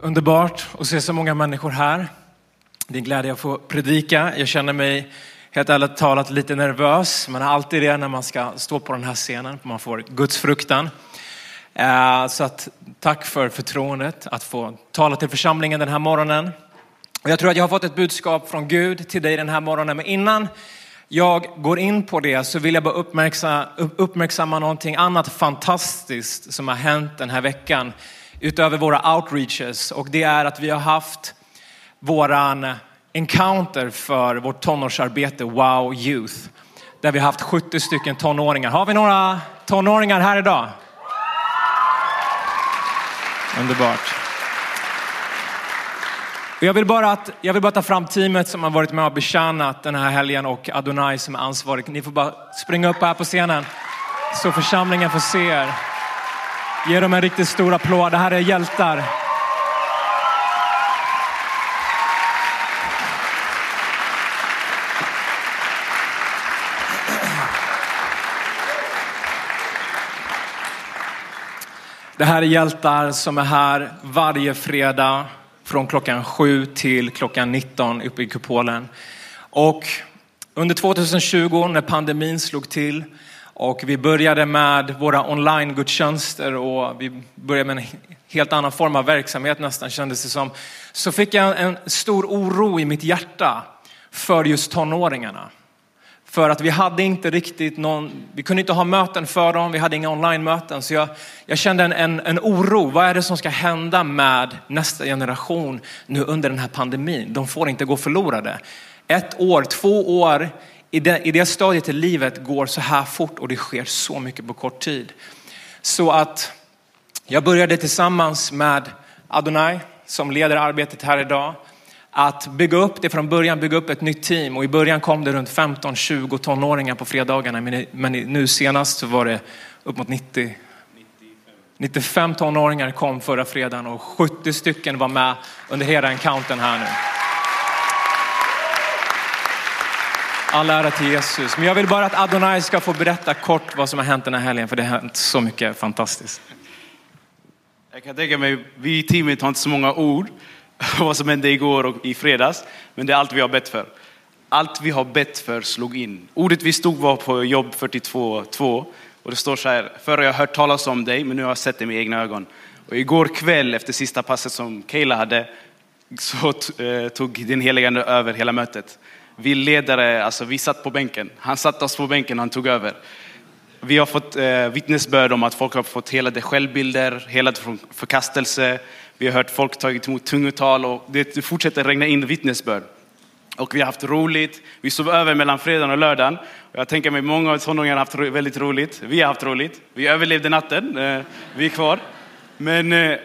Underbart att se så många människor här. Det är en glädje att få predika. Jag känner mig helt ärligt talat lite nervös. Man har alltid det när man ska stå på den här scenen. Man får Guds fruktan. Eh, så att, tack för förtroendet att få tala till församlingen den här morgonen. Jag tror att jag har fått ett budskap från Gud till dig den här morgonen. Men innan jag går in på det så vill jag bara uppmärksamma, uppmärksamma någonting annat fantastiskt som har hänt den här veckan utöver våra outreaches och det är att vi har haft våran encounter för vårt tonårsarbete Wow Youth. Där vi har haft 70 stycken tonåringar. Har vi några tonåringar här idag? Underbart. Jag vill, bara att, jag vill bara ta fram teamet som har varit med och betjänat den här helgen och Adonai som är ansvarig. Ni får bara springa upp här på scenen så församlingen får se er. Ge dem en riktigt stor applåd. Det här är hjältar. Det här är hjältar som är här varje fredag från klockan 7 till klockan 19 uppe i kupolen. Och under 2020 när pandemin slog till och vi började med våra online-gudstjänster och vi började med en helt annan form av verksamhet nästan kändes det som. Så fick jag en stor oro i mitt hjärta för just tonåringarna. För att vi hade inte riktigt någon, vi kunde inte ha möten för dem, vi hade inga online-möten. Så jag, jag kände en, en, en, oro, vad är det som ska hända med nästa generation nu under den här pandemin? De får inte gå förlorade. Ett år, två år i det, i det stadiet i livet går så här fort och det sker så mycket på kort tid. Så att jag började tillsammans med Adonai som leder arbetet här idag att bygga upp det från början, bygga upp ett nytt team och i början kom det runt 15-20 tonåringar på fredagarna men nu senast så var det upp mot 90 95 tonåringar kom förra fredagen och 70 stycken var med under hela encounten här nu. All ära till Jesus. Men jag vill bara att Adonai ska få berätta kort vad som har hänt den här helgen, för det har hänt så mycket fantastiskt. Jag kan tänka mig, vi i teamet har inte så många ord vad som hände igår och i fredags, men det är allt vi har bett för. Allt vi har bett för slog in. Ordet vi stod var på jobb 42.2 och det står så här, förr har jag hört talas om dig, men nu har jag sett det med egna ögon. Och igår kväll efter sista passet som Kayla hade, så eh, tog den heligande över hela mötet. Vi ledare, alltså vi satt på bänken. Han satte oss på bänken, han tog över. Vi har fått eh, vittnesbörd om att folk har fått helade självbilder, helad förkastelse. Vi har hört folk tagit emot tungotal och det fortsätter regna in vittnesbörd. Och vi har haft roligt. Vi sov över mellan fredagen och lördagen. Och jag tänker mig många av tonåringarna har haft väldigt roligt. Vi har haft roligt. Vi överlevde natten. Eh, vi är kvar. Men eh,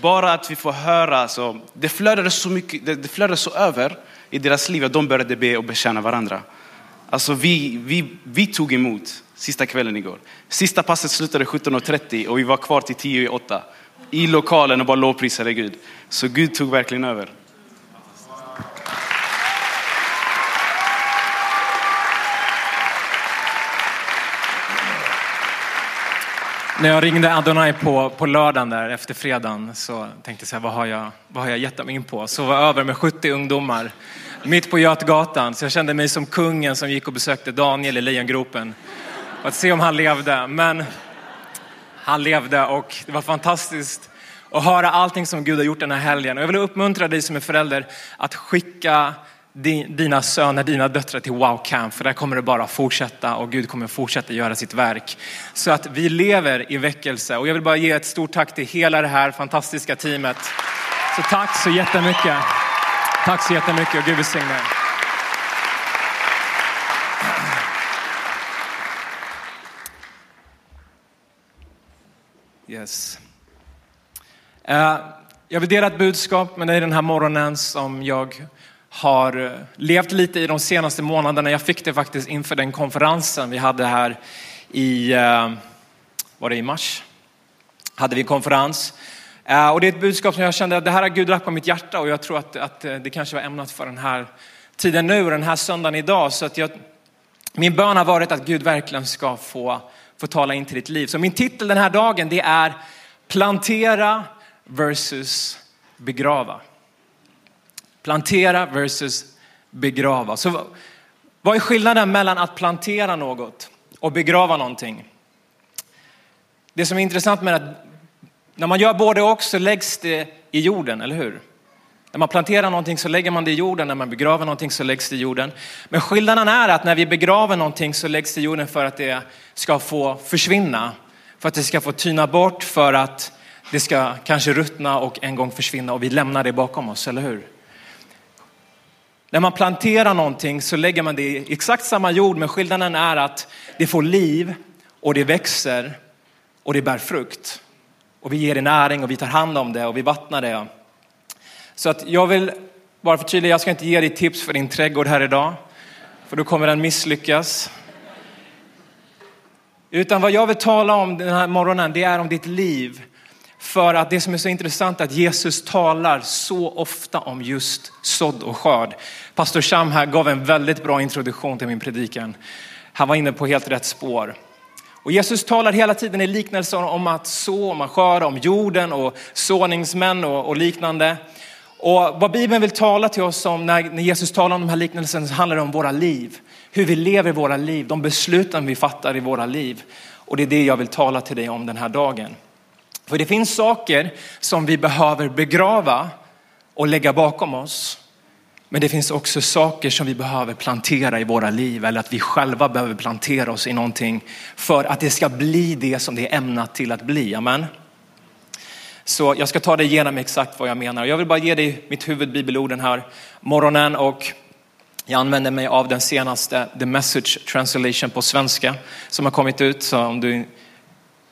bara att vi får höra, så, det flödade så mycket, det, det flödade så över i deras liv att de började be och betjäna varandra. Alltså vi, vi, vi tog emot sista kvällen igår. Sista passet slutade 17.30 och vi var kvar till 10 i 8 i lokalen och bara lovprisade Gud. Så Gud tog verkligen över. När jag ringde Adonai på, på lördagen där efter fredagen så tänkte jag så här, vad har jag, vad har jag gett mig in på? Så var över med 70 ungdomar mitt på Götgatan. Så jag kände mig som kungen som gick och besökte Daniel i lejongropen. Att se om han levde. Men han levde och det var fantastiskt att höra allting som Gud har gjort den här helgen. Och jag vill uppmuntra dig som är förälder att skicka dina söner, dina döttrar till Wow Camp, för där kommer det bara fortsätta och Gud kommer fortsätta göra sitt verk. Så att vi lever i väckelse och jag vill bara ge ett stort tack till hela det här fantastiska teamet. Så tack så jättemycket. Tack så jättemycket och Gud välsigne Yes. Uh, jag vill dela ett budskap med dig den här morgonen som jag har eh, levt lite i de senaste månaderna. Jag fick det faktiskt inför den konferensen vi hade här i, eh, var det i mars? Hade vi en konferens. Eh, och det är ett budskap som jag kände att det här har Gud lagt på mitt hjärta och jag tror att, att det kanske var ämnat för den här tiden nu och den här söndagen idag. Så att jag, min bön har varit att Gud verkligen ska få, få tala in till ditt liv. Så min titel den här dagen det är plantera versus begrava. Plantera versus begrava. Så vad är skillnaden mellan att plantera något och begrava någonting? Det som är intressant med att när man gör både och så läggs det i jorden, eller hur? När man planterar någonting så lägger man det i jorden, när man begraver någonting så läggs det i jorden. Men skillnaden är att när vi begraver någonting så läggs det i jorden för att det ska få försvinna. För att det ska få tyna bort, för att det ska kanske ruttna och en gång försvinna och vi lämnar det bakom oss, eller hur? När man planterar någonting så lägger man det i exakt samma jord, men skillnaden är att det får liv och det växer och det bär frukt. Och vi ger det näring och vi tar hand om det och vi vattnar det. Så att jag vill bara förtydliga, jag ska inte ge dig tips för din trädgård här idag, för då kommer den misslyckas. Utan vad jag vill tala om den här morgonen, det är om ditt liv. För att det som är så intressant är att Jesus talar så ofta om just sådd och skörd. Pastor Sham här gav en väldigt bra introduktion till min predikan. Han var inne på helt rätt spår. Och Jesus talar hela tiden i liknelser om att så, om att skörda, om jorden och såningsmän och, och liknande. Och vad Bibeln vill tala till oss om när, när Jesus talar om de här liknelserna så handlar det om våra liv. Hur vi lever våra liv, de besluten vi fattar i våra liv. Och det är det jag vill tala till dig om den här dagen. För det finns saker som vi behöver begrava och lägga bakom oss. Men det finns också saker som vi behöver plantera i våra liv eller att vi själva behöver plantera oss i någonting för att det ska bli det som det är ämnat till att bli. Amen. Så jag ska ta dig igenom exakt vad jag menar. Jag vill bara ge dig mitt huvudbibelord den här morgonen och jag använder mig av den senaste The Message Translation på svenska som har kommit ut. Så om du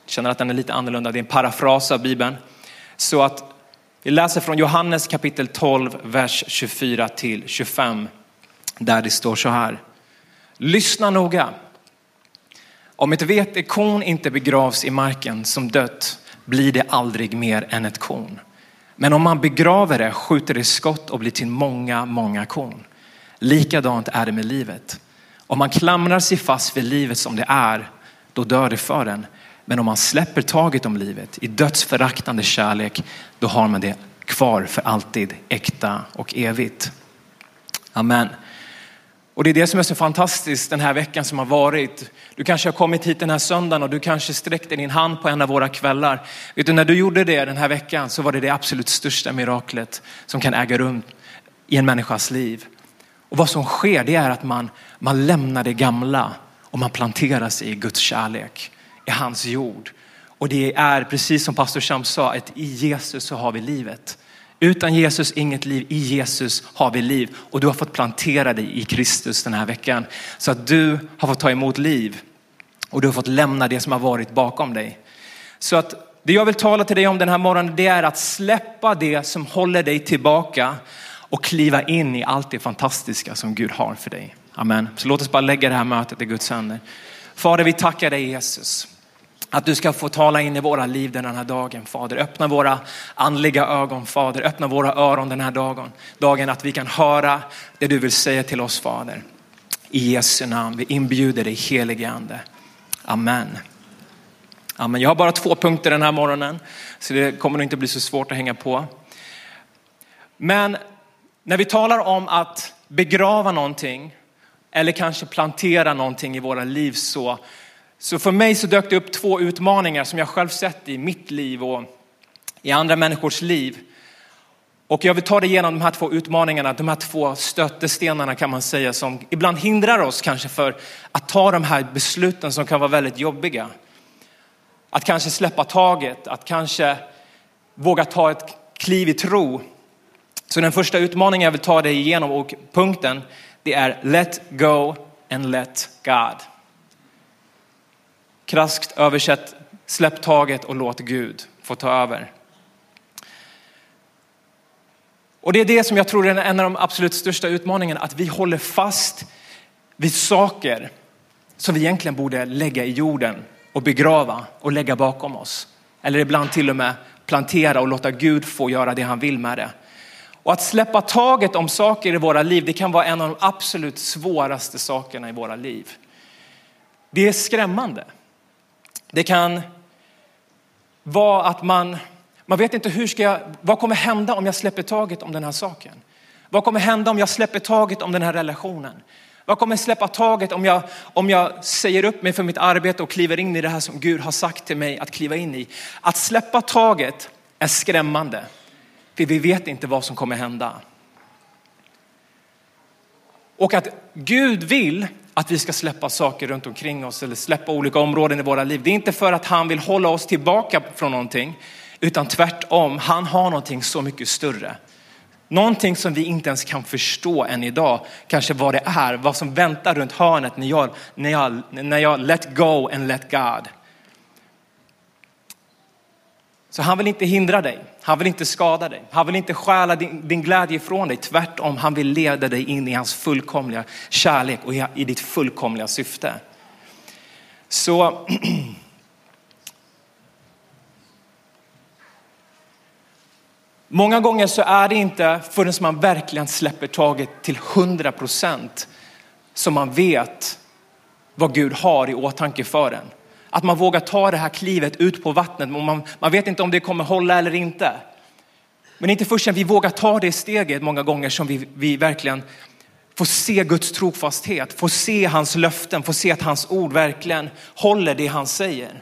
känner att den är lite annorlunda, det är en parafras av Bibeln. Så att vi läser från Johannes kapitel 12, vers 24 till 25. Där det står så här. Lyssna noga. Om ett vetekorn inte begravs i marken som dött blir det aldrig mer än ett korn. Men om man begraver det skjuter det skott och blir till många, många korn. Likadant är det med livet. Om man klamrar sig fast vid livet som det är, då dör det för en. Men om man släpper taget om livet i dödsföraktande kärlek, då har man det kvar för alltid, äkta och evigt. Amen. Och det är det som är så fantastiskt den här veckan som har varit. Du kanske har kommit hit den här söndagen och du kanske sträckte din hand på en av våra kvällar. Vet du, när du gjorde det den här veckan så var det det absolut största miraklet som kan äga rum i en människas liv. Och vad som sker det är att man, man lämnar det gamla och man planterar sig i Guds kärlek, i hans jord. Och det är precis som pastor Sham sa, att i Jesus så har vi livet. Utan Jesus inget liv, i Jesus har vi liv. Och du har fått plantera dig i Kristus den här veckan. Så att du har fått ta emot liv. Och du har fått lämna det som har varit bakom dig. Så att det jag vill tala till dig om den här morgonen det är att släppa det som håller dig tillbaka och kliva in i allt det fantastiska som Gud har för dig. Amen. Så låt oss bara lägga det här mötet i Guds händer. Fader, vi tackar dig Jesus. Att du ska få tala in i våra liv den här dagen, Fader. Öppna våra andliga ögon, Fader. Öppna våra öron den här dagen. Dagen att vi kan höra det du vill säga till oss, Fader. I Jesu namn. Vi inbjuder dig, helige Ande. Amen. Amen. Jag har bara två punkter den här morgonen, så det kommer nog inte bli så svårt att hänga på. Men när vi talar om att begrava någonting eller kanske plantera någonting i våra liv så, så för mig så dök det upp två utmaningar som jag själv sett i mitt liv och i andra människors liv. Och jag vill ta dig igenom de här två utmaningarna, de här två stötestenarna kan man säga som ibland hindrar oss kanske för att ta de här besluten som kan vara väldigt jobbiga. Att kanske släppa taget, att kanske våga ta ett kliv i tro så den första utmaningen jag vill ta dig igenom och punkten det är let go and let God. Kraskt översätt, släpp taget och låt Gud få ta över. Och det är det som jag tror är en av de absolut största utmaningarna, att vi håller fast vid saker som vi egentligen borde lägga i jorden och begrava och lägga bakom oss. Eller ibland till och med plantera och låta Gud få göra det han vill med det. Och att släppa taget om saker i våra liv, det kan vara en av de absolut svåraste sakerna i våra liv. Det är skrämmande. Det kan vara att man, Man vet inte hur ska jag, vad kommer hända om jag släpper taget om den här saken? Vad kommer hända om jag släpper taget om den här relationen? Vad kommer släppa taget om jag, om jag säger upp mig för mitt arbete och kliver in i det här som Gud har sagt till mig att kliva in i? Att släppa taget är skrämmande. För vi vet inte vad som kommer hända. Och att Gud vill att vi ska släppa saker runt omkring oss eller släppa olika områden i våra liv. Det är inte för att han vill hålla oss tillbaka från någonting, utan tvärtom. Han har någonting så mycket större. Någonting som vi inte ens kan förstå än idag, kanske vad det är, vad som väntar runt hörnet när jag, när jag, när jag let go and let God. Så han vill inte hindra dig, han vill inte skada dig, han vill inte stjäla din, din glädje ifrån dig. Tvärtom, han vill leda dig in i hans fullkomliga kärlek och i, i ditt fullkomliga syfte. Så Många gånger så är det inte förrän man verkligen släpper taget till hundra procent som man vet vad Gud har i åtanke för en. Att man vågar ta det här klivet ut på vattnet. Man, man vet inte om det kommer hålla eller inte. Men inte först vi vågar ta det steget många gånger som vi, vi verkligen får se Guds trofasthet, får se hans löften, får se att hans ord verkligen håller det han säger.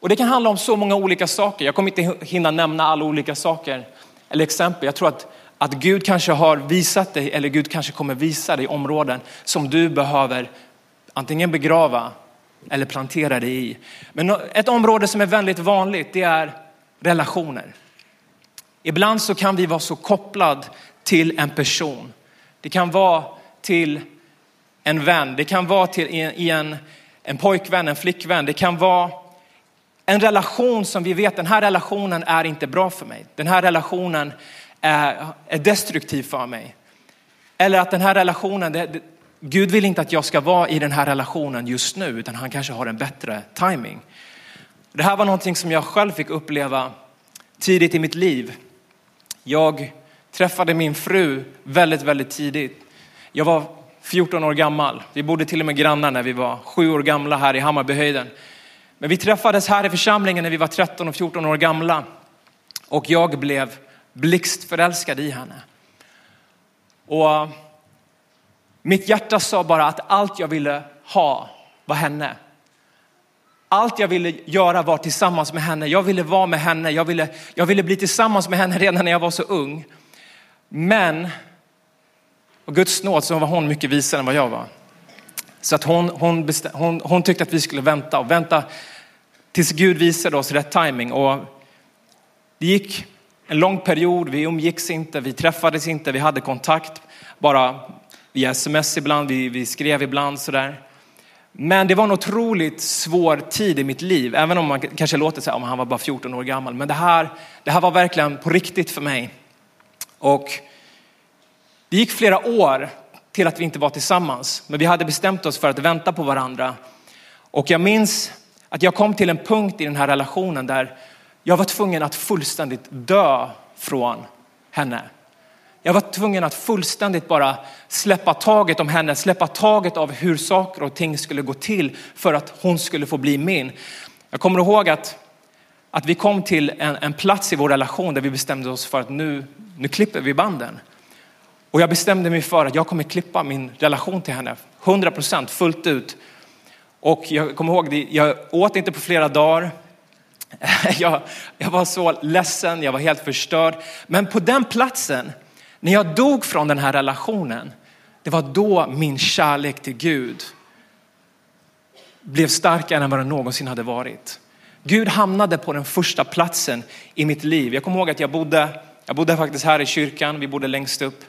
Och det kan handla om så många olika saker. Jag kommer inte hinna nämna alla olika saker eller exempel. Jag tror att, att Gud kanske har visat dig eller Gud kanske kommer visa dig områden som du behöver antingen begrava eller plantera dig i. Men ett område som är väldigt vanligt det är relationer. Ibland så kan vi vara så kopplad till en person. Det kan vara till en vän, det kan vara till en, en pojkvän, en flickvän, det kan vara en relation som vi vet, den här relationen är inte bra för mig. Den här relationen är, är destruktiv för mig. Eller att den här relationen, det, det, Gud vill inte att jag ska vara i den här relationen just nu, utan han kanske har en bättre timing. Det här var någonting som jag själv fick uppleva tidigt i mitt liv. Jag träffade min fru väldigt, väldigt tidigt. Jag var 14 år gammal. Vi bodde till och med grannar när vi var sju år gamla här i Hammarbyhöjden. Men vi träffades här i församlingen när vi var 13 och 14 år gamla och jag blev blixtförälskad i henne. Och mitt hjärta sa bara att allt jag ville ha var henne. Allt jag ville göra var tillsammans med henne. Jag ville vara med henne. Jag ville, jag ville bli tillsammans med henne redan när jag var så ung. Men, och Guds nåd så var hon mycket visare än vad jag var. Så att hon, hon, hon, hon tyckte att vi skulle vänta och vänta tills Gud visade oss rätt timing. Och det gick en lång period, vi umgicks inte, vi träffades inte, vi hade kontakt bara via sms ibland, vi, vi skrev ibland sådär. Men det var en otroligt svår tid i mitt liv, även om man kanske låter så här, om han var bara 14 år gammal. Men det här, det här var verkligen på riktigt för mig. Och det gick flera år till att vi inte var tillsammans. Men vi hade bestämt oss för att vänta på varandra. Och jag minns att jag kom till en punkt i den här relationen där jag var tvungen att fullständigt dö från henne. Jag var tvungen att fullständigt bara släppa taget om henne, släppa taget av hur saker och ting skulle gå till för att hon skulle få bli min. Jag kommer ihåg att, att vi kom till en, en plats i vår relation där vi bestämde oss för att nu, nu klipper vi banden. Och jag bestämde mig för att jag kommer klippa min relation till henne 100 procent fullt ut. Och jag kommer ihåg, jag åt inte på flera dagar. Jag, jag var så ledsen, jag var helt förstörd. Men på den platsen, när jag dog från den här relationen, det var då min kärlek till Gud blev starkare än vad den någonsin hade varit. Gud hamnade på den första platsen i mitt liv. Jag kommer ihåg att jag bodde, jag bodde faktiskt här i kyrkan, vi bodde längst upp.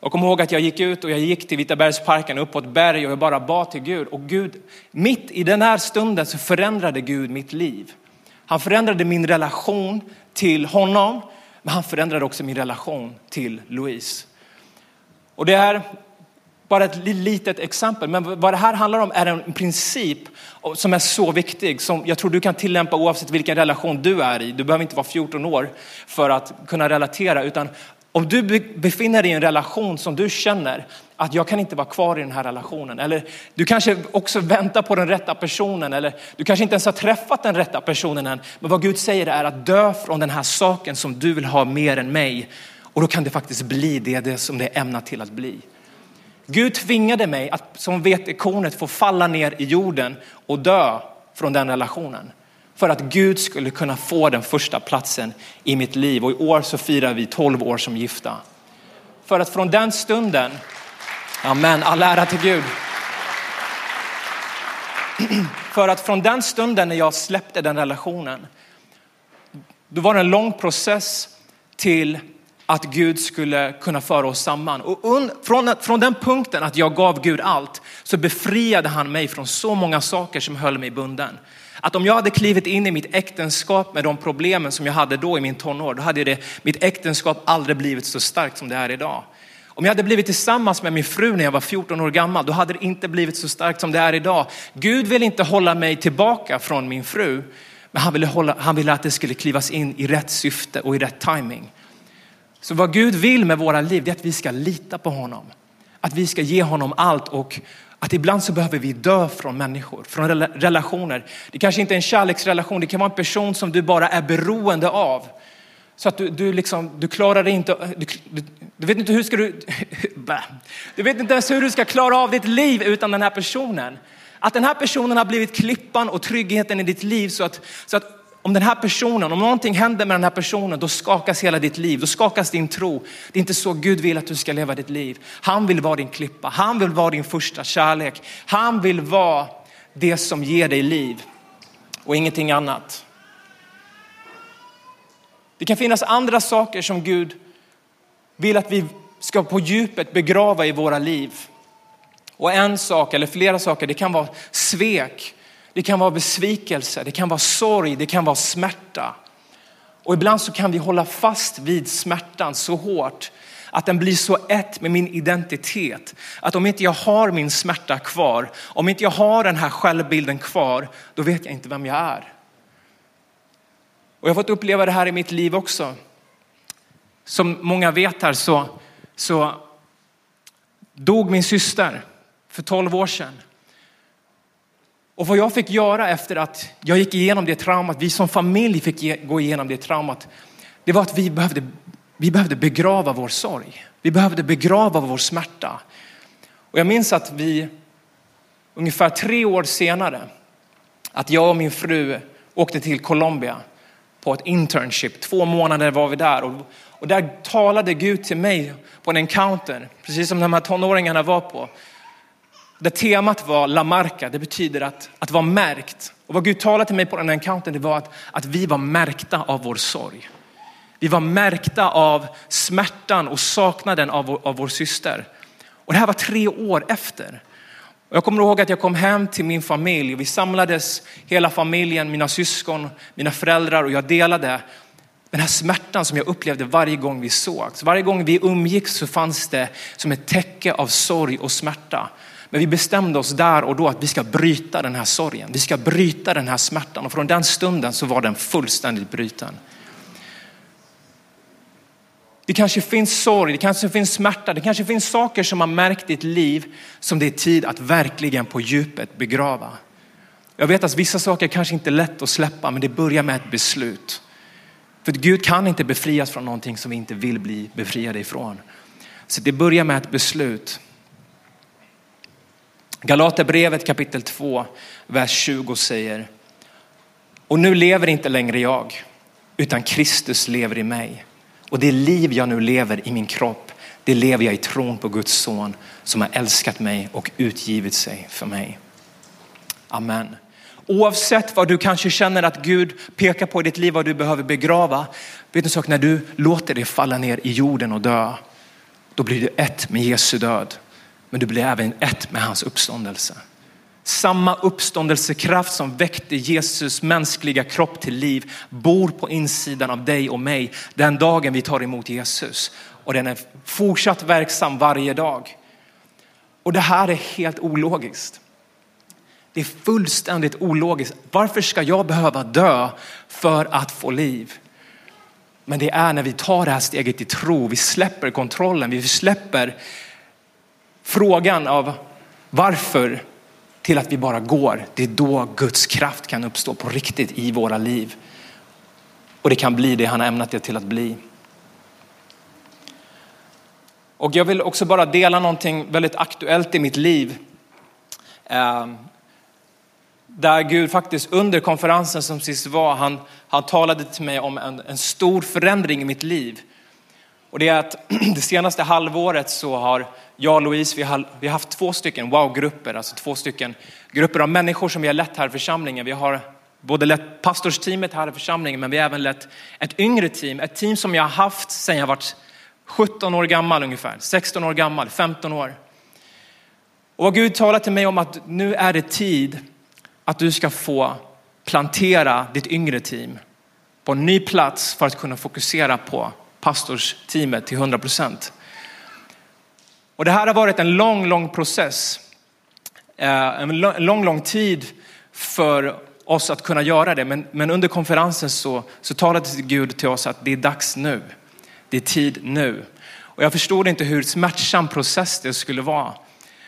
Jag kommer ihåg att jag gick ut och jag gick till Vitabergsparken upp på ett berg och jag bara bad till Gud. Och Gud, mitt i den här stunden så förändrade Gud mitt liv. Han förändrade min relation till honom, men han förändrade också min relation till Louise. Och det är bara ett litet exempel, men vad det här handlar om är en princip som är så viktig, som jag tror du kan tillämpa oavsett vilken relation du är i. Du behöver inte vara 14 år för att kunna relatera, utan Om du befinner dig i en relation som du känner att jag kan inte vara kvar i den här relationen. Eller du kanske också väntar på den rätta personen eller du kanske inte ens har träffat den rätta personen än. Men vad Gud säger är att dö från den här saken som du vill ha mer än mig. Och då kan det faktiskt bli det, det som det är ämnat till att bli. Gud tvingade mig att som vetekornet få falla ner i jorden och dö från den relationen. För att Gud skulle kunna få den första platsen i mitt liv. Och i år så firar vi 12 år som gifta. För att från den stunden, amen, all ära till Gud. För att från den stunden när jag släppte den relationen, då var det en lång process till att Gud skulle kunna föra oss samman. Och från, från den punkten att jag gav Gud allt så befriade han mig från så många saker som höll mig bunden. Att om jag hade klivit in i mitt äktenskap med de problemen som jag hade då i min tonår, då hade det, mitt äktenskap aldrig blivit så starkt som det är idag. Om jag hade blivit tillsammans med min fru när jag var 14 år gammal, då hade det inte blivit så starkt som det är idag. Gud vill inte hålla mig tillbaka från min fru, men han ville, hålla, han ville att det skulle klivas in i rätt syfte och i rätt timing. Så vad Gud vill med våra liv är att vi ska lita på honom. Att vi ska ge honom allt och att ibland så behöver vi dö från människor, från relationer. Det kanske inte är en kärleksrelation, det kan vara en person som du bara är beroende av. Så att du, du, liksom, du klarar dig inte, du, du, du, vet inte hur ska du, du vet inte ens hur du ska klara av ditt liv utan den här personen. Att den här personen har blivit klippan och tryggheten i ditt liv så att, så att om den här personen, om någonting händer med den här personen, då skakas hela ditt liv, då skakas din tro. Det är inte så Gud vill att du ska leva ditt liv. Han vill vara din klippa, han vill vara din första kärlek. Han vill vara det som ger dig liv och ingenting annat. Det kan finnas andra saker som Gud vill att vi ska på djupet begrava i våra liv. Och en sak eller flera saker, det kan vara svek, det kan vara besvikelse, det kan vara sorg, det kan vara smärta. Och ibland så kan vi hålla fast vid smärtan så hårt att den blir så ett med min identitet. Att om inte jag har min smärta kvar, om inte jag har den här självbilden kvar, då vet jag inte vem jag är. Och jag har fått uppleva det här i mitt liv också. Som många vet här så, så dog min syster för 12 år sedan. Och vad jag fick göra efter att jag gick igenom det traumat, vi som familj fick gå igenom det traumat, det var att vi behövde, vi behövde begrava vår sorg. Vi behövde begrava vår smärta. Och jag minns att vi ungefär tre år senare, att jag och min fru åkte till Colombia på ett internship. Två månader var vi där och, och där talade Gud till mig på en encounter, precis som de här tonåringarna var på. Där temat var La Marca, det betyder att, att vara märkt. Och vad Gud talade till mig på den här encountern det var att, att vi var märkta av vår sorg. Vi var märkta av smärtan och saknaden av vår, av vår syster. Och det här var tre år efter. Och jag kommer ihåg att jag kom hem till min familj och vi samlades hela familjen, mina syskon, mina föräldrar och jag delade den här smärtan som jag upplevde varje gång vi sågs. Varje gång vi umgicks så fanns det som ett täcke av sorg och smärta. Men vi bestämde oss där och då att vi ska bryta den här sorgen. Vi ska bryta den här smärtan och från den stunden så var den fullständigt bruten. Det kanske finns sorg, det kanske finns smärta, det kanske finns saker som har märkt ditt liv som det är tid att verkligen på djupet begrava. Jag vet att vissa saker kanske inte är lätt att släppa, men det börjar med ett beslut. För Gud kan inte befrias från någonting som vi inte vill bli befriade ifrån. Så det börjar med ett beslut. Galaterbrevet kapitel 2, vers 20 säger, och nu lever inte längre jag, utan Kristus lever i mig. Och det liv jag nu lever i min kropp, det lever jag i tron på Guds son som har älskat mig och utgivit sig för mig. Amen. Oavsett vad du kanske känner att Gud pekar på i ditt liv, vad du behöver begrava. Vet du sak, när du låter det falla ner i jorden och dö, då blir du ett med Jesu död. Men du blir även ett med hans uppståndelse. Samma uppståndelsekraft som väckte Jesus mänskliga kropp till liv bor på insidan av dig och mig den dagen vi tar emot Jesus. Och den är fortsatt verksam varje dag. Och det här är helt ologiskt. Det är fullständigt ologiskt. Varför ska jag behöva dö för att få liv? Men det är när vi tar det här steget i tro, vi släpper kontrollen, vi släpper frågan av varför till att vi bara går. Det är då Guds kraft kan uppstå på riktigt i våra liv. Och det kan bli det han har ämnat det till att bli. Och jag vill också bara dela någonting väldigt aktuellt i mitt liv. Ehm, där Gud faktiskt under konferensen som sist var, han, han talade till mig om en, en stor förändring i mitt liv. Och det är att det senaste halvåret så har jag och Louise, vi har, vi har haft två stycken wow-grupper, alltså två stycken grupper av människor som vi har lett här i församlingen. Vi har både lett pastorsteamet här i församlingen, men vi har även lett ett yngre team, ett team som jag har haft sedan jag varit 17 år gammal ungefär, 16 år gammal, 15 år. Och Gud talar till mig om att nu är det tid att du ska få plantera ditt yngre team på en ny plats för att kunna fokusera på pastorsteamet till 100 procent. Och det här har varit en lång, lång process. Eh, en lång, lång tid för oss att kunna göra det. Men, men under konferensen så, så talade Gud till oss att det är dags nu. Det är tid nu. Och jag förstod inte hur smärtsam process det skulle vara.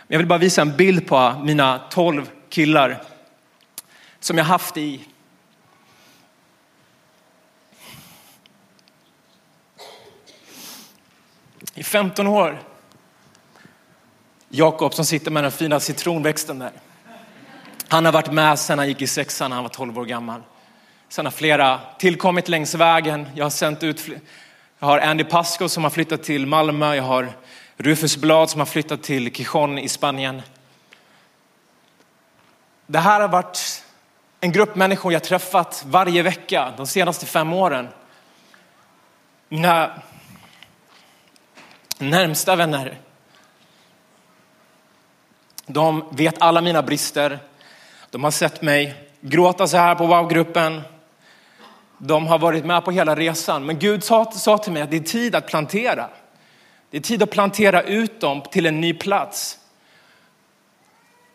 Jag vill bara visa en bild på mina tolv killar som jag haft i i 15 år. Jakob som sitter med den fina citronväxten där. Han har varit med sedan han gick i sexan när han var 12 år gammal. Sen har flera tillkommit längs vägen. Jag har sänt ut, jag har Andy Pasco som har flyttat till Malmö. Jag har Rufus Blad som har flyttat till Quijon i Spanien. Det här har varit en grupp människor jag träffat varje vecka de senaste fem åren. Mina närmsta vänner. De vet alla mina brister. De har sett mig gråta så här på wow-gruppen. De har varit med på hela resan. Men Gud sa, sa till mig att det är tid att plantera. Det är tid att plantera ut dem till en ny plats.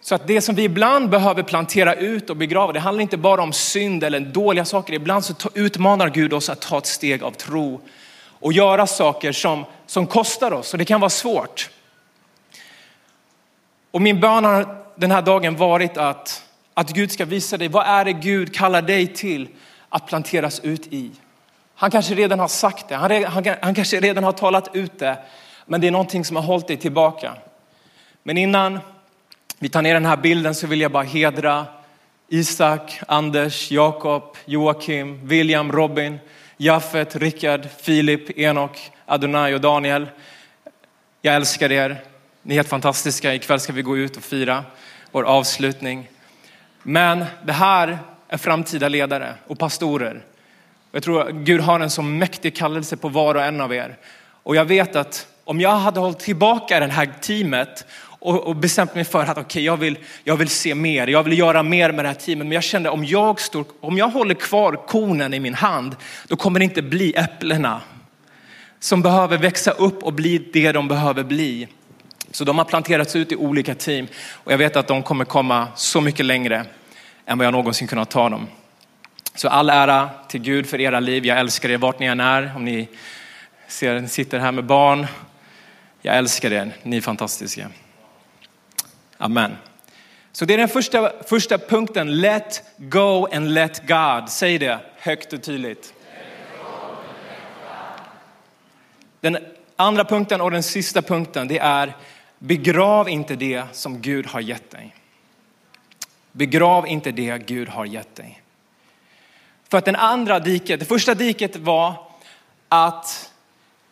Så att det som vi ibland behöver plantera ut och begrava, det handlar inte bara om synd eller dåliga saker. Ibland så utmanar Gud oss att ta ett steg av tro och göra saker som, som kostar oss och det kan vara svårt. Och min bön har den här dagen varit att, att Gud ska visa dig, vad är det Gud kallar dig till att planteras ut i? Han kanske redan har sagt det, han, han, han kanske redan har talat ut det, men det är någonting som har hållit dig tillbaka. Men innan vi tar ner den här bilden så vill jag bara hedra Isak, Anders, Jakob, Joakim, William, Robin, Jaffet, Rickard, Filip, Enok, Adonai och Daniel. Jag älskar er. Ni är helt fantastiska. Ikväll ska vi gå ut och fira vår avslutning. Men det här är framtida ledare och pastorer. Jag tror att Gud har en så mäktig kallelse på var och en av er. Och jag vet att om jag hade hållit tillbaka det här teamet och, bestämt mig för att okay, jag, vill, jag vill se mer, jag vill göra mer med det här teamet. Men jag kände om jag, står, om jag håller kvar konen i min hand, då kommer det inte bli äpplena som behöver växa upp och bli det de behöver bli. Så de har planterats ut i olika team och jag vet att de kommer komma så mycket längre än vad jag någonsin kunnat ta dem. Så all ära till Gud för era liv. Jag älskar er vart ni än är. Om ni ser, sitter här med barn. Jag älskar er. Ni är fantastiska. Amen. Så det är den första, första punkten. Let go and let God. Säg det högt och tydligt. Den andra punkten och den sista punkten det är begrav inte det som Gud har gett dig. Begrav inte det Gud har gett dig. För att den andra diket, det första diket var att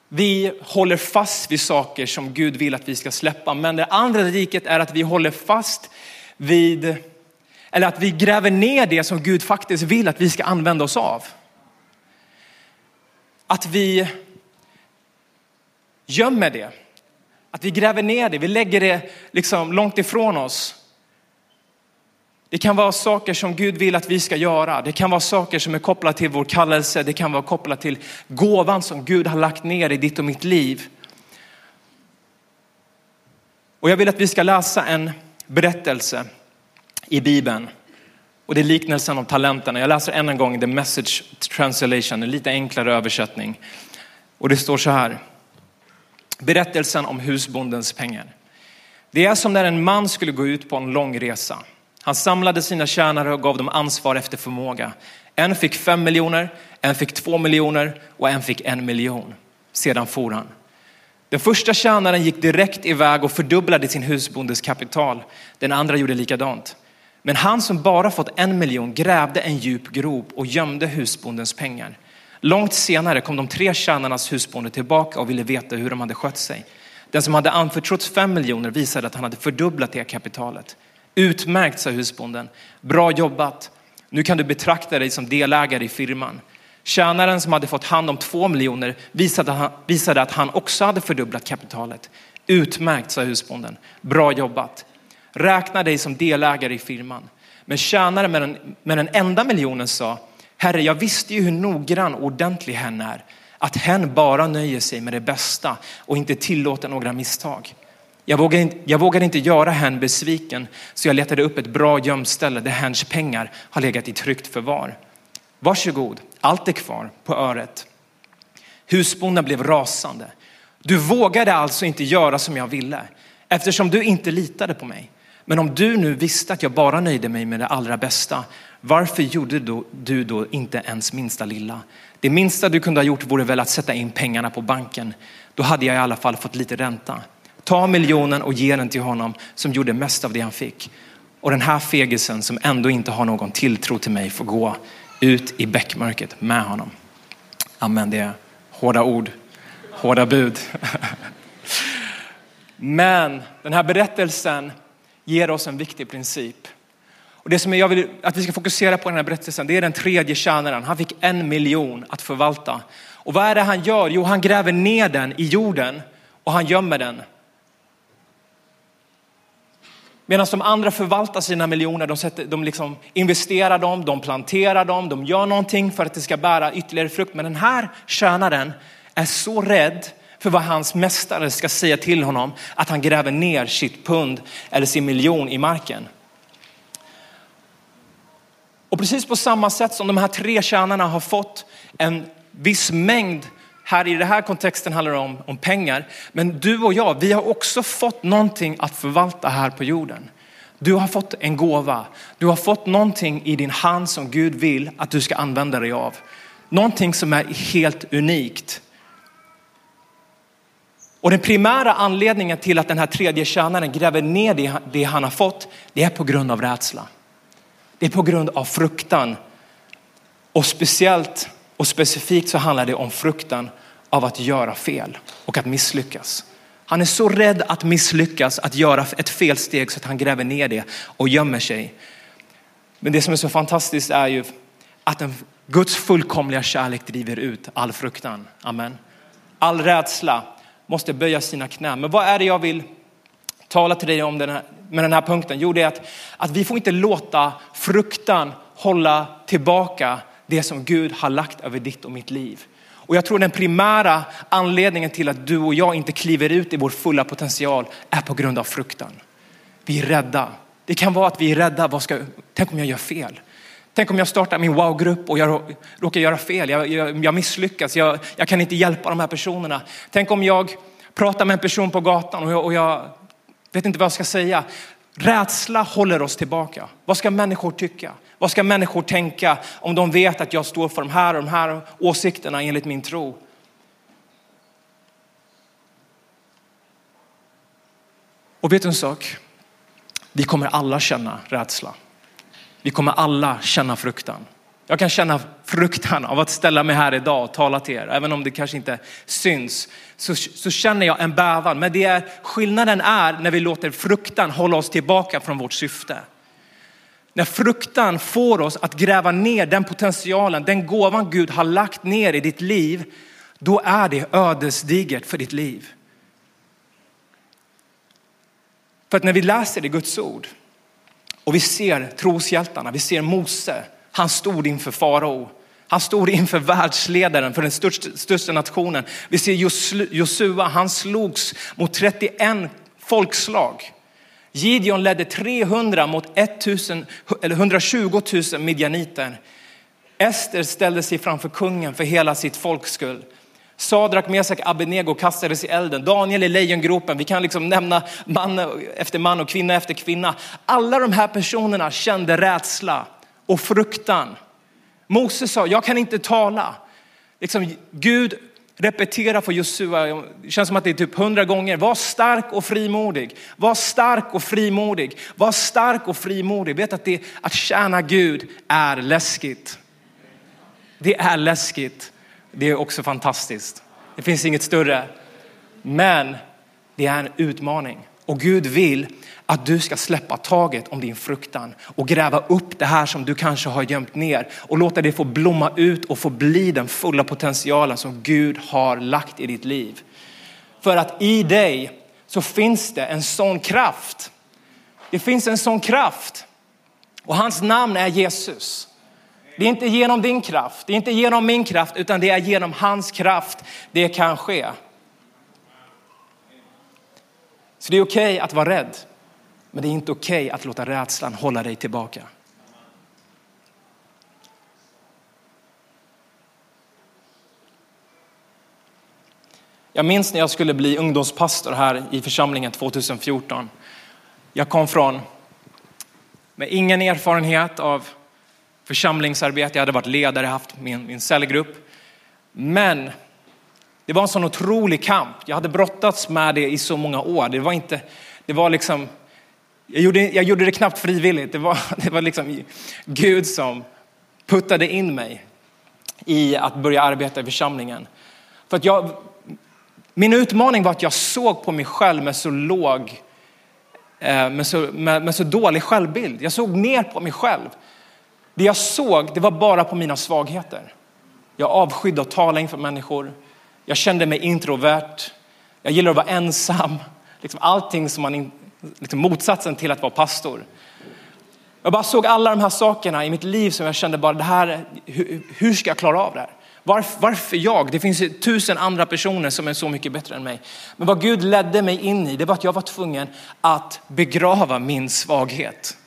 vi håller fast vid saker som Gud vill att vi ska släppa. Men det andra diket är att vi håller fast vid, eller att vi gräver ner det som Gud faktiskt vill att vi ska använda oss av. Att vi gömmer det. Att vi gräver ner det, vi lägger det liksom långt ifrån oss. Det kan vara saker som Gud vill att vi ska göra. Det kan vara saker som är kopplade till vår kallelse. Det kan vara kopplat till gåvan som Gud har lagt ner i ditt och mitt liv. Och jag vill att vi ska läsa en berättelse i Bibeln. Och det är liknelsen om talenterna. Jag läser än en gång the message translation, en lite enklare översättning. Och det står så här. Berättelsen om husbondens pengar. Det är som när en man skulle gå ut på en lång resa. Han samlade sina tjänare och gav dem ansvar efter förmåga. En fick fem miljoner, en fick två miljoner och en fick en miljon. Sedan for han. Den första tjänaren gick direkt iväg och fördubblade sin husbondes kapital. Den andra gjorde likadant. Men han som bara fått en miljon grävde en djup grop och gömde husbondens pengar. Långt senare kom de tre tjänarnas husbonde tillbaka och ville veta hur de hade skött sig. Den som hade anförtrotts fem miljoner visade att han hade fördubblat det kapitalet. Utmärkt, sa husbonden. Bra jobbat. Nu kan du betrakta dig som delägare i firman. Tjänaren som hade fått hand om två miljoner visade, att han också hade fördubblat kapitalet. Utmärkt, sa husbonden. Bra jobbat. Räkna dig som delägare i firman. Men tjänaren med den, med den enda miljonen sa, Herre, jag visste ju hur noggrann och ordentlig hen är. Att hen bara nöjer sig med det bästa och inte tillåter några misstag. Jag vågade, inte, jag vågade inte göra hen besviken så jag letade upp ett bra gömställe där hens pengar har legat i tryggt förvar. Varsågod, allt är kvar på öret. Husbonden blev rasande. Du vågade alltså inte göra som jag ville eftersom du inte litade på mig. Men om du nu visste att jag bara nöjde mig med det allra bästa, varför gjorde du då inte ens minsta lilla? Det minsta du kunde ha gjort vore väl att sätta in pengarna på banken. Då hade jag i alla fall fått lite ränta. Ta miljonen och ge den till honom som gjorde mest av det han fick. Och den här fegisen som ändå inte har någon tilltro till mig får gå ut i bäckmörkret med honom. Amen, det är hårda ord, hårda bud. Men den här berättelsen ger oss en viktig princip. Och det som jag vill att vi ska fokusera på i den här berättelsen, det är den tredje tjänaren. Han fick en miljon att förvalta. Och vad är det han gör? Jo, han gräver ner den i jorden och han gömmer den. Medan de andra förvaltar sina miljoner, de, sätter, de liksom investerar dem, de planterar dem, de gör någonting för att det ska bära ytterligare frukt. Men den här tjänaren är så rädd för vad hans mästare ska säga till honom att han gräver ner sitt pund eller sin miljon i marken. Och precis på samma sätt som de här tre tjänarna har fått en viss mängd här i den här kontexten handlar det om, om pengar. Men du och jag, vi har också fått någonting att förvalta här på jorden. Du har fått en gåva. Du har fått någonting i din hand som Gud vill att du ska använda dig av. Någonting som är helt unikt. Och den primära anledningen till att den här tredje tjänaren gräver ner det han har fått, det är på grund av rädsla. Det är på grund av fruktan. Och speciellt och specifikt så handlar det om fruktan av att göra fel och att misslyckas. Han är så rädd att misslyckas, att göra ett felsteg så att han gräver ner det och gömmer sig. Men det som är så fantastiskt är ju att en Guds fullkomliga kärlek driver ut all fruktan. Amen. All rädsla måste böja sina knän. Men vad är det jag vill tala till dig om den här, med den här punkten? Jo, det är att, att vi får inte låta fruktan hålla tillbaka det som Gud har lagt över ditt och mitt liv. Och jag tror den primära anledningen till att du och jag inte kliver ut i vår fulla potential är på grund av fruktan. Vi är rädda. Det kan vara att vi är rädda. Vad ska, tänk om jag gör fel? Tänk om jag startar min wow-grupp och jag råkar göra fel. Jag, jag, jag misslyckas. Jag, jag, kan inte hjälpa de här personerna. Tänk om jag pratar med en person på gatan och jag, och jag vet inte vad jag ska säga. Rädsla håller oss tillbaka. Vad ska människor tycka? Vad ska människor tänka om de vet att jag står för de här och de här åsikterna enligt min tro? Och vet du en sak? Vi kommer alla känna rädsla. Vi kommer alla känna fruktan. Jag kan känna fruktan av att ställa mig här idag och tala till er. Även om det kanske inte syns så, så känner jag en bävan. Men det är, skillnaden är när vi låter fruktan hålla oss tillbaka från vårt syfte. När fruktan får oss att gräva ner den potentialen, den gåvan Gud har lagt ner i ditt liv, då är det ödesdigert för ditt liv. För att när vi läser i Guds ord och vi ser troshjältarna, vi ser Mose, han stod inför farao. Han stod inför världsledaren för den största, största nationen. Vi ser Josua, han slogs mot 31 folkslag. Gideon ledde 300 mot 1000, eller 120 000 midjaniter. Ester ställde sig framför kungen för hela sitt folks skull. Sadrak, Mesak, Abednego kastades i elden. Daniel i lejongropen. Vi kan liksom nämna man efter man och kvinna efter kvinna. Alla de här personerna kände rädsla och fruktan. Moses sa, jag kan inte tala. Liksom, Gud repeterar för Josua, det känns som att det är typ hundra gånger. Var stark och frimodig. Var stark och frimodig. Var stark och frimodig. Vet att, det, att tjäna Gud är läskigt. Det är läskigt. Det är också fantastiskt. Det finns inget större. Men det är en utmaning. Och Gud vill att du ska släppa taget om din fruktan och gräva upp det här som du kanske har gömt ner och låta det få blomma ut och få bli den fulla potentialen som Gud har lagt i ditt liv. För att i dig så finns det en sån kraft. Det finns en sån kraft och hans namn är Jesus. Det är inte genom din kraft, det är inte genom min kraft, utan det är genom hans kraft det kan ske. Så det är okej okay att vara rädd, men det är inte okej okay att låta rädslan hålla dig tillbaka. Jag minns när jag skulle bli ungdomspastor här i församlingen 2014. Jag kom från med ingen erfarenhet av församlingsarbete. Jag hade varit ledare, haft min, min cellgrupp. Men det var en sån otrolig kamp. Jag hade brottats med det i så många år. Det var inte, det var liksom, jag gjorde, jag gjorde det knappt frivilligt. Det var, det var liksom Gud som puttade in mig i att börja arbeta i församlingen. För att jag, min utmaning var att jag såg på mig själv med så låg, eh, med så, med, med så dålig självbild. Jag såg ner på mig själv. Det jag såg, det var bara på mina svagheter. Jag avskydde att tala inför människor. Jag kände mig introvert. Jag gillar att vara ensam. Liksom allting som man, liksom motsatsen till att vara pastor. Jag bara såg alla de här sakerna i mitt liv som jag kände bara, det här, hur, hur ska jag klara av det här? Varför, varför jag? Det finns tusen andra personer som är så mycket bättre än mig. Men vad Gud ledde mig in i, det var att jag var tvungen att begrava min svaghet.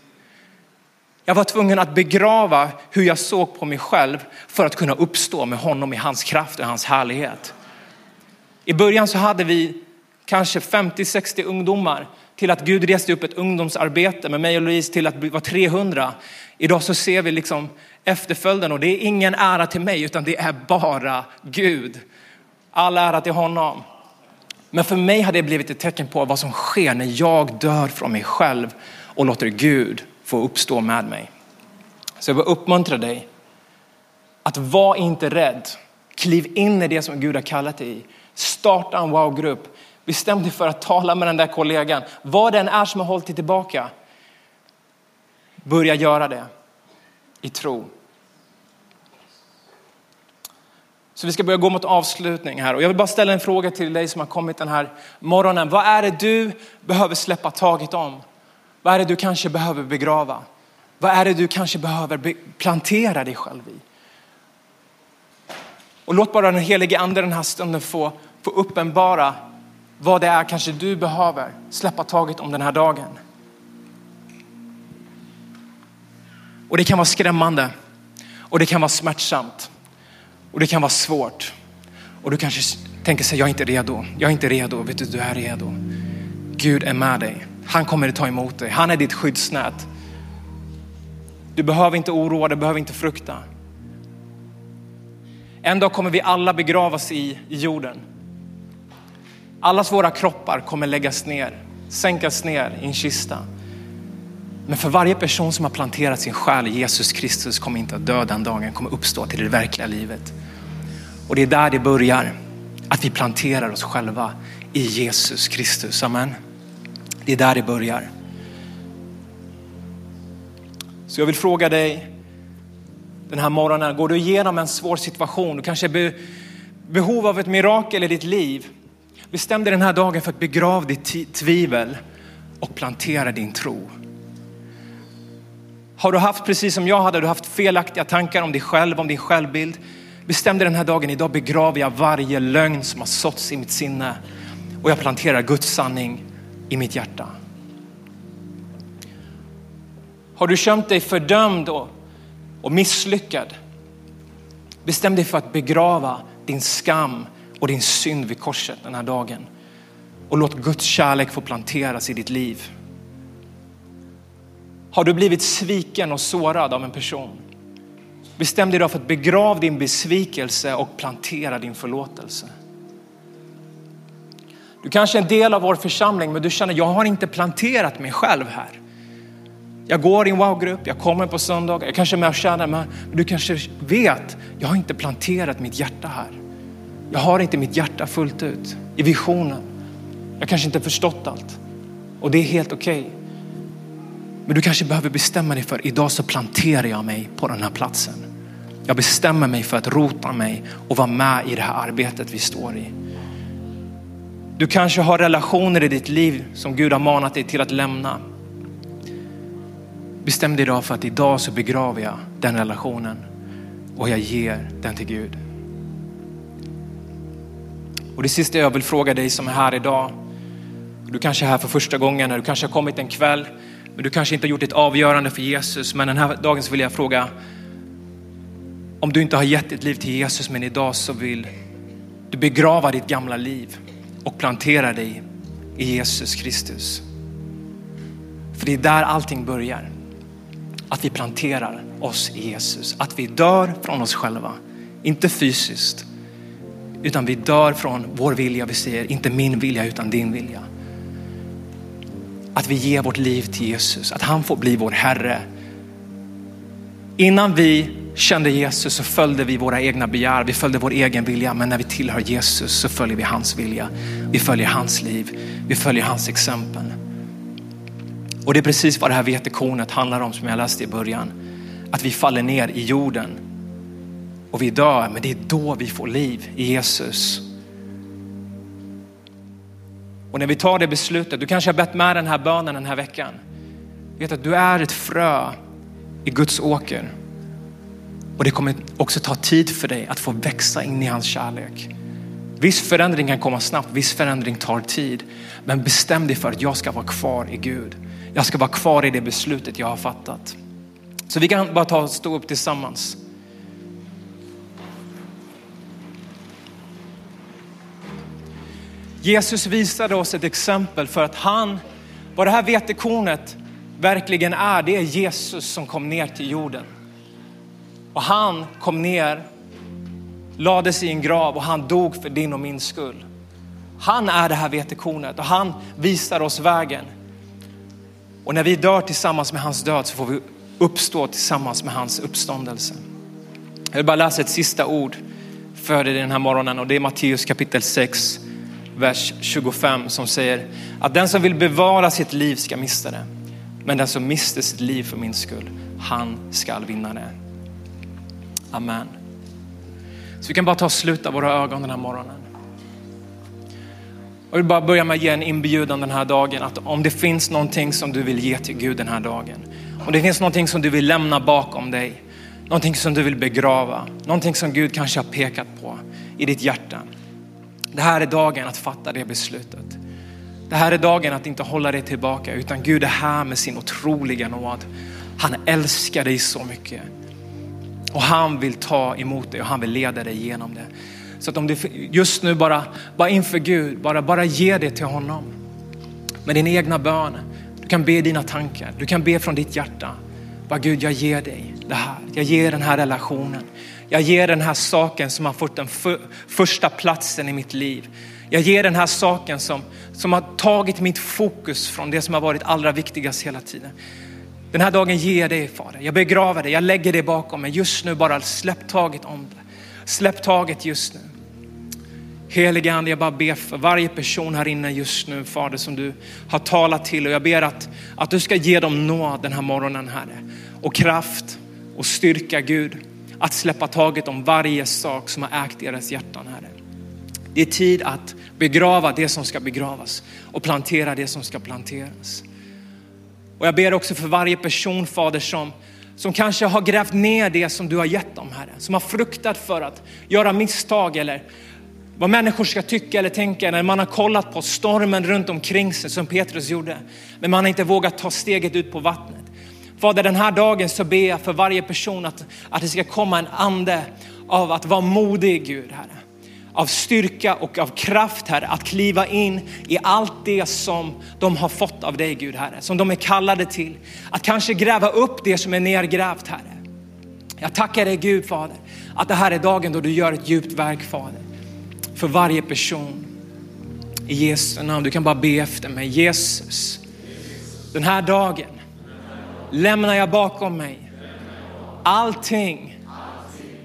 Jag var tvungen att begrava hur jag såg på mig själv för att kunna uppstå med honom i hans kraft och hans härlighet. I början så hade vi kanske 50-60 ungdomar till att Gud reste upp ett ungdomsarbete med mig och Louise till att vi var 300. Idag så ser vi liksom efterföljden och det är ingen ära till mig utan det är bara Gud. All ära till honom. Men för mig har det blivit ett tecken på vad som sker när jag dör från mig själv och låter Gud få uppstå med mig. Så jag vill uppmuntra dig att var inte rädd. Kliv in i det som Gud har kallat dig i. Starta en wow-grupp. Bestäm dig för att tala med den där kollegan. Vad den är som har hållit dig tillbaka. Börja göra det i tro. Så vi ska börja gå mot avslutning här och jag vill bara ställa en fråga till dig som har kommit den här morgonen. Vad är det du behöver släppa taget om? Vad är det du kanske behöver begrava? Vad är det du kanske behöver plantera dig själv i? Och låt bara den helige ande den här stunden få, få uppenbara vad det är kanske du behöver släppa taget om den här dagen. Och det kan vara skrämmande och det kan vara smärtsamt och det kan vara svårt. Och du kanske tänker sig, jag är inte redo. Jag är inte redo. Vet du, du är redo. Gud är med dig. Han kommer att ta emot dig. Han är ditt skyddsnät. Du behöver inte oroa dig, behöver inte frukta. En dag kommer vi alla begravas i, jorden. Allas våra kroppar kommer läggas ner, sänkas ner i en kista. Men för varje person som har planterat sin själ i Jesus Kristus kommer inte att dö den dagen, kommer uppstå till det verkliga livet. Och det är där det börjar, att vi planterar oss själva i Jesus Kristus. Amen. Det är där det börjar. Så jag vill fråga dig den här morgonen, går du igenom en svår situation, du kanske är behov av ett mirakel i ditt liv. Bestäm dig den här dagen för att begrava ditt tvivel och plantera din tro. Har du haft, precis som jag hade, du haft felaktiga tankar om dig själv, om din självbild. Bestäm dig den här dagen, idag begraver jag varje lögn som har såtts i mitt sinne och jag planterar Guds sanning i mitt hjärta. Har du känt dig fördömd och, och misslyckad? Bestäm dig för att begrava din skam och din synd vid korset den här dagen. Och låt Guds kärlek få planteras i ditt liv. Har du blivit sviken och sårad av en person? Bestäm dig då för att begrava din besvikelse och plantera din förlåtelse. Du kanske är en del av vår församling men du känner jag har inte planterat mig själv här. Jag går i en wow-grupp, jag kommer på söndag, jag kanske är med och tjänar, men du kanske vet, jag har inte planterat mitt hjärta här. Jag har inte mitt hjärta fullt ut i visionen. Jag kanske inte förstått allt och det är helt okej. Okay. Men du kanske behöver bestämma dig för idag så planterar jag mig på den här platsen. Jag bestämmer mig för att rota mig och vara med i det här arbetet vi står i. Du kanske har relationer i ditt liv som Gud har manat dig till att lämna. Bestäm dig idag för att idag så begraver jag den relationen och jag ger den till Gud. Och det sista jag vill fråga dig som är här idag. Du kanske är här för första gången, du kanske har kommit en kväll, men du kanske inte har gjort ett avgörande för Jesus. Men den här dagen så vill jag fråga, om du inte har gett ditt liv till Jesus, men idag så vill du begrava ditt gamla liv och plantera dig i Jesus Kristus. För det är där allting börjar. Att vi planterar oss i Jesus. Att vi dör från oss själva. Inte fysiskt, utan vi dör från vår vilja. Vi säger inte min vilja utan din vilja. Att vi ger vårt liv till Jesus, att han får bli vår Herre. Innan vi kände Jesus så följde vi våra egna begär, vi följde vår egen vilja. Men när vi tillhör Jesus så följer vi hans vilja. Vi följer hans liv, vi följer hans exempel. Och det är precis vad det här vetekornet handlar om som jag läste i början. Att vi faller ner i jorden och vi dör, men det är då vi får liv i Jesus. Och när vi tar det beslutet, du kanske har bett med den här bönen den här veckan. Vet att du är ett frö i Guds åker. Och det kommer också ta tid för dig att få växa in i hans kärlek. Viss förändring kan komma snabbt, viss förändring tar tid. Men bestäm dig för att jag ska vara kvar i Gud. Jag ska vara kvar i det beslutet jag har fattat. Så vi kan bara ta och stå upp tillsammans. Jesus visade oss ett exempel för att han, vad det här vetekornet verkligen är, det är Jesus som kom ner till jorden. Och han kom ner, lades i en grav och han dog för din och min skull. Han är det här vetekornet och han visar oss vägen. Och när vi dör tillsammans med hans död så får vi uppstå tillsammans med hans uppståndelse. Jag vill bara läsa ett sista ord för dig den här morgonen och det är Matteus kapitel 6, vers 25 som säger att den som vill bevara sitt liv ska mista det. Men den som mister sitt liv för min skull, han ska vinna det. Amen. Så vi kan bara ta och sluta våra ögon den här morgonen. Jag vill bara börja med att ge en inbjudan den här dagen att om det finns någonting som du vill ge till Gud den här dagen. Om det finns någonting som du vill lämna bakom dig, någonting som du vill begrava, någonting som Gud kanske har pekat på i ditt hjärta. Det här är dagen att fatta det beslutet. Det här är dagen att inte hålla dig tillbaka utan Gud är här med sin otroliga nåd. Han älskar dig så mycket. Och han vill ta emot dig och han vill leda dig genom det. Så att om du just nu bara, bara inför Gud, bara, bara ge det till honom. Med din egna bön. Du kan be dina tankar, du kan be från ditt hjärta. Bara Gud, jag ger dig det här. Jag ger den här relationen. Jag ger den här saken som har fått den för, första platsen i mitt liv. Jag ger den här saken som, som har tagit mitt fokus från det som har varit allra viktigast hela tiden. Den här dagen ger jag dig Fader. Jag begraver dig, jag lägger dig bakom mig. Just nu bara släpp taget om det. Släpp taget just nu. Helige Ande, jag bara ber för varje person här inne just nu, Fader, som du har talat till. Och jag ber att, att du ska ge dem nåd den här morgonen, Herre. Och kraft och styrka, Gud. Att släppa taget om varje sak som har ägt deras hjärtan, Herre. Det är tid att begrava det som ska begravas och plantera det som ska planteras. Och jag ber också för varje person, Fader, som, som kanske har grävt ner det som du har gett dem, Herre. Som har fruktat för att göra misstag eller vad människor ska tycka eller tänka när man har kollat på stormen runt omkring sig som Petrus gjorde. Men man har inte vågat ta steget ut på vattnet. Fader, den här dagen så ber jag för varje person att, att det ska komma en ande av att vara modig, Gud, Herre. Av styrka och av kraft, Herre, att kliva in i allt det som de har fått av dig, Gud, Herre. Som de är kallade till. Att kanske gräva upp det som är nergrävt, Herre. Jag tackar dig Gud Fader, att det här är dagen då du gör ett djupt verk Fader. För varje person. I Jesu namn, du kan bara be efter mig. Jesus, den här dagen lämnar jag bakom mig allting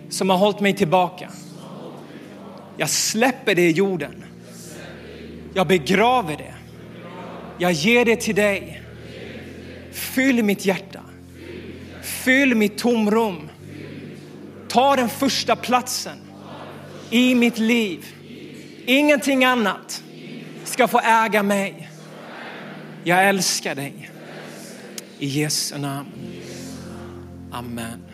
som har hållit mig tillbaka. Jag släpper det i jorden. Jag begraver det. Jag ger det till dig. Fyll mitt hjärta. Fyll mitt tomrum. Ta den första platsen i mitt liv. Ingenting annat ska få äga mig. Jag älskar dig. I Jesu namn. Amen.